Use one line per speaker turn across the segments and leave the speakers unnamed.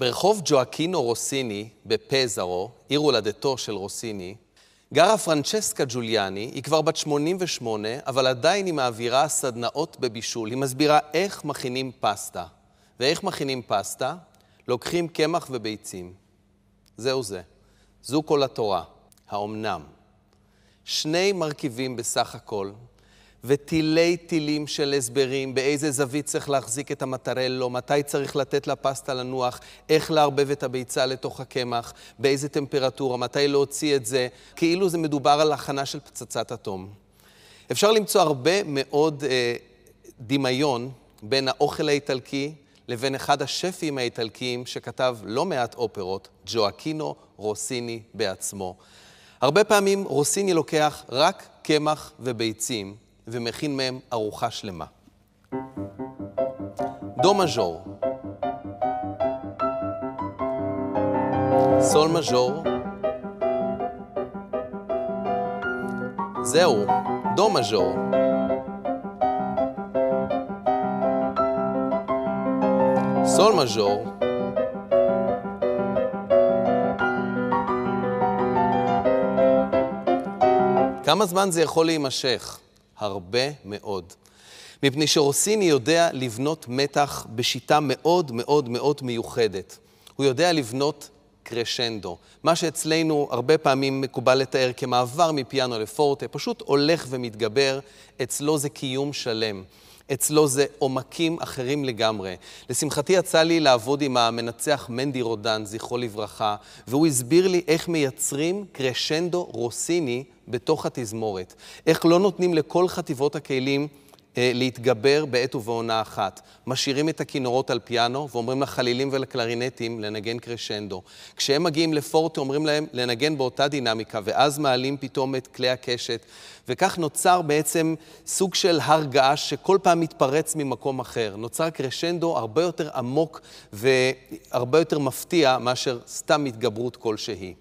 ברחוב ג'ואקינו רוסיני בפזרו, עיר הולדתו של רוסיני, גרה פרנצ'סקה ג'וליאני, היא כבר בת 88, אבל עדיין היא מעבירה סדנאות בבישול. היא מסבירה איך מכינים פסטה. ואיך מכינים פסטה? לוקחים קמח וביצים. זהו זה. זו כל התורה. האומנם. שני מרכיבים בסך הכל, ותילי תילים של הסברים באיזה זווית צריך להחזיק את המטרלו, מתי צריך לתת לפסטה לנוח, איך לערבב את הביצה לתוך הקמח, באיזה טמפרטורה, מתי להוציא את זה, כאילו זה מדובר על הכנה של פצצת אטום. אפשר למצוא הרבה מאוד אה, דמיון בין האוכל האיטלקי לבין אחד השפים האיטלקיים שכתב לא מעט אופרות, ג'ואקינו רוסיני בעצמו. הרבה פעמים רוסיני לוקח רק קמח וביצים ומכין מהם ארוחה שלמה. דו מז'ור, סול מז'ור, זהו, דו מז'ור. סול מז'ור, כמה זמן זה יכול להימשך? הרבה מאוד. מפני שרוסיני יודע לבנות מתח בשיטה מאוד מאוד מאוד מיוחדת. הוא יודע לבנות קרשנדו. מה שאצלנו הרבה פעמים מקובל לתאר כמעבר מפיאנו לפורטה, פשוט הולך ומתגבר, אצלו זה קיום שלם. אצלו זה עומקים אחרים לגמרי. לשמחתי יצא לי לעבוד עם המנצח מנדי רודן, זכרו לברכה, והוא הסביר לי איך מייצרים קרשנדו רוסיני בתוך התזמורת. איך לא נותנים לכל חטיבות הכלים להתגבר בעת ובעונה אחת. משאירים את הכינורות על פיאנו ואומרים לחלילים ולקלרינטים לנגן קרשנדו. כשהם מגיעים לפורטה אומרים להם לנגן באותה דינמיקה, ואז מעלים פתאום את כלי הקשת, וכך נוצר בעצם סוג של הר געש שכל פעם מתפרץ ממקום אחר. נוצר קרשנדו הרבה יותר עמוק והרבה יותר מפתיע מאשר סתם התגברות כלשהי.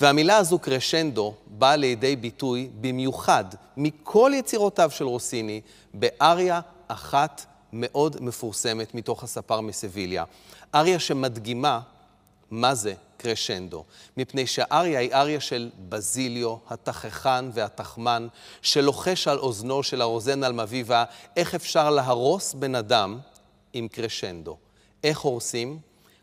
והמילה הזו קרשנדו באה לידי ביטוי במיוחד מכל יצירותיו של רוסיני באריה אחת מאוד מפורסמת מתוך הספר מסביליה. אריה שמדגימה מה זה קרשנדו, מפני שהאריה היא אריה של בזיליו, התככן והתחמן, שלוחש על אוזנו של הרוזן אלמביבה איך אפשר להרוס בן אדם עם קרשנדו. איך הורסים?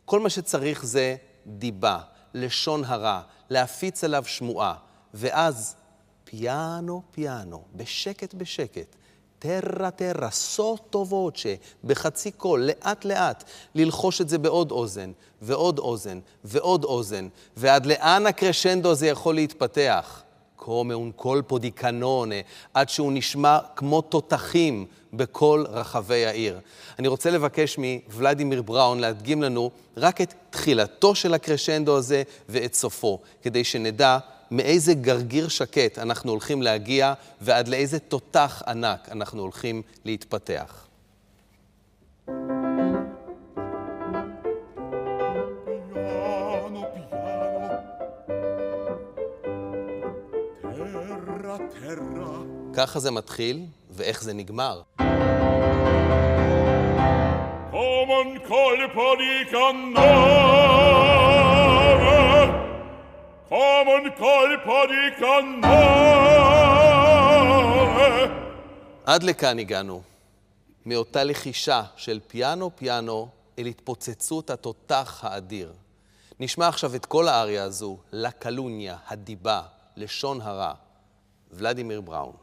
כל מה שצריך זה דיבה, לשון הרע, להפיץ עליו שמועה, ואז פיאנו פיאנו, בשקט בשקט, טרה טרה, סוטו ווצ'ה, בחצי קול, לאט לאט, ללחוש את זה בעוד אוזן, ועוד אוזן, ועוד אוזן, ועד לאן הקרשנדו הזה יכול להתפתח? קומה un colpo di canone, עד שהוא נשמע כמו תותחים בכל רחבי העיר. אני רוצה לבקש מוולדימיר בראון להדגים לנו רק את תחילתו של הקרשנדו הזה ואת סופו, כדי שנדע מאיזה גרגיר שקט אנחנו הולכים להגיע ועד לאיזה תותח ענק אנחנו הולכים להתפתח. ככה זה מתחיל, ואיך זה נגמר. עד לכאן הגענו. מאותה לחישה של פיאנו פיאנו אל התפוצצות התותח האדיר. נשמע עכשיו את כל האריה הזו, לה קלוניה, הדיבה, לשון הרע. ולדימיר בראון.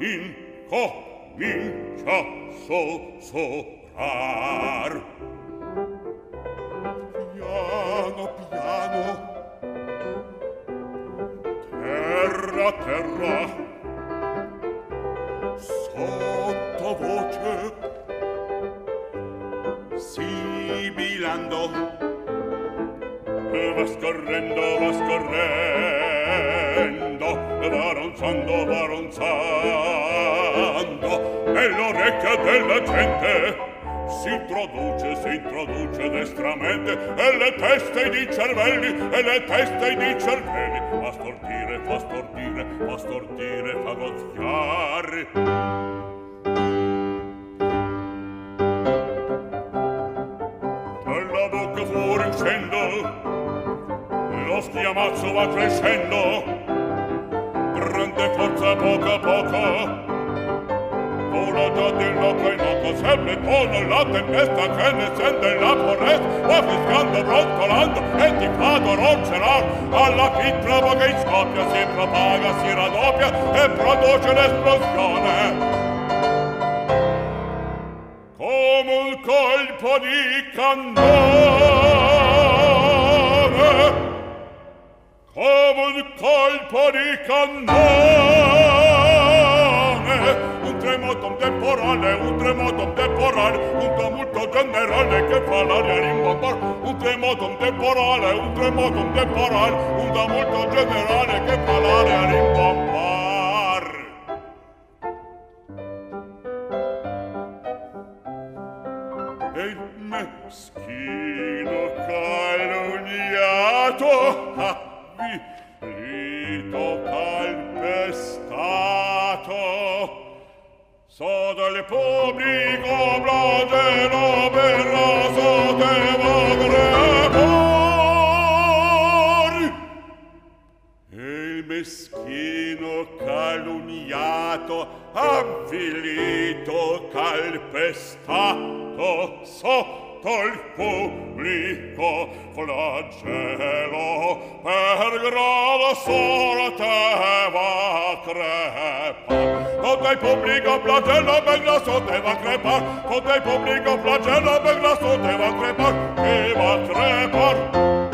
in comincia so sorar. Piano, piano, terra, terra, sotto voce, sibilando, va scorrendo, va scorrendo, baronzando, baronzando, nell'orecchia della gente si introduce, si introduce destramente, e le teste di cervelli, e le teste di cervelli, fa stordire, fa stordire, fa stordire, fa gozziare. Dalla bocca fuori un scendo, lo schiamazzo va crescendo, prende forza poco a poco già di loco in loco sempre con la tempesta che ne sente la foresta. Va fiscando, brontolando e ti fa doroncerar alla pitra che in scoppia si propaga, si raddoppia e produce l'esplosione come un colpo di cannone. un colpo di cannone un tremoto temporale un tremoto temporale un tumulto generale che fa l'aria rimbombar un tremoto temporale un tremoto temporale un tumulto generale che fa l'aria rimbombar rito calpestato so del pubblico bladero per raso devo grepar e il meschino calunniato avvilito calpestato so il pubblico flagello per grava sorte va crepa. Tutto il pubblico flagello per la sorte va crepa. Tutto il pubblico flagello per la sorte va crepa che va crepar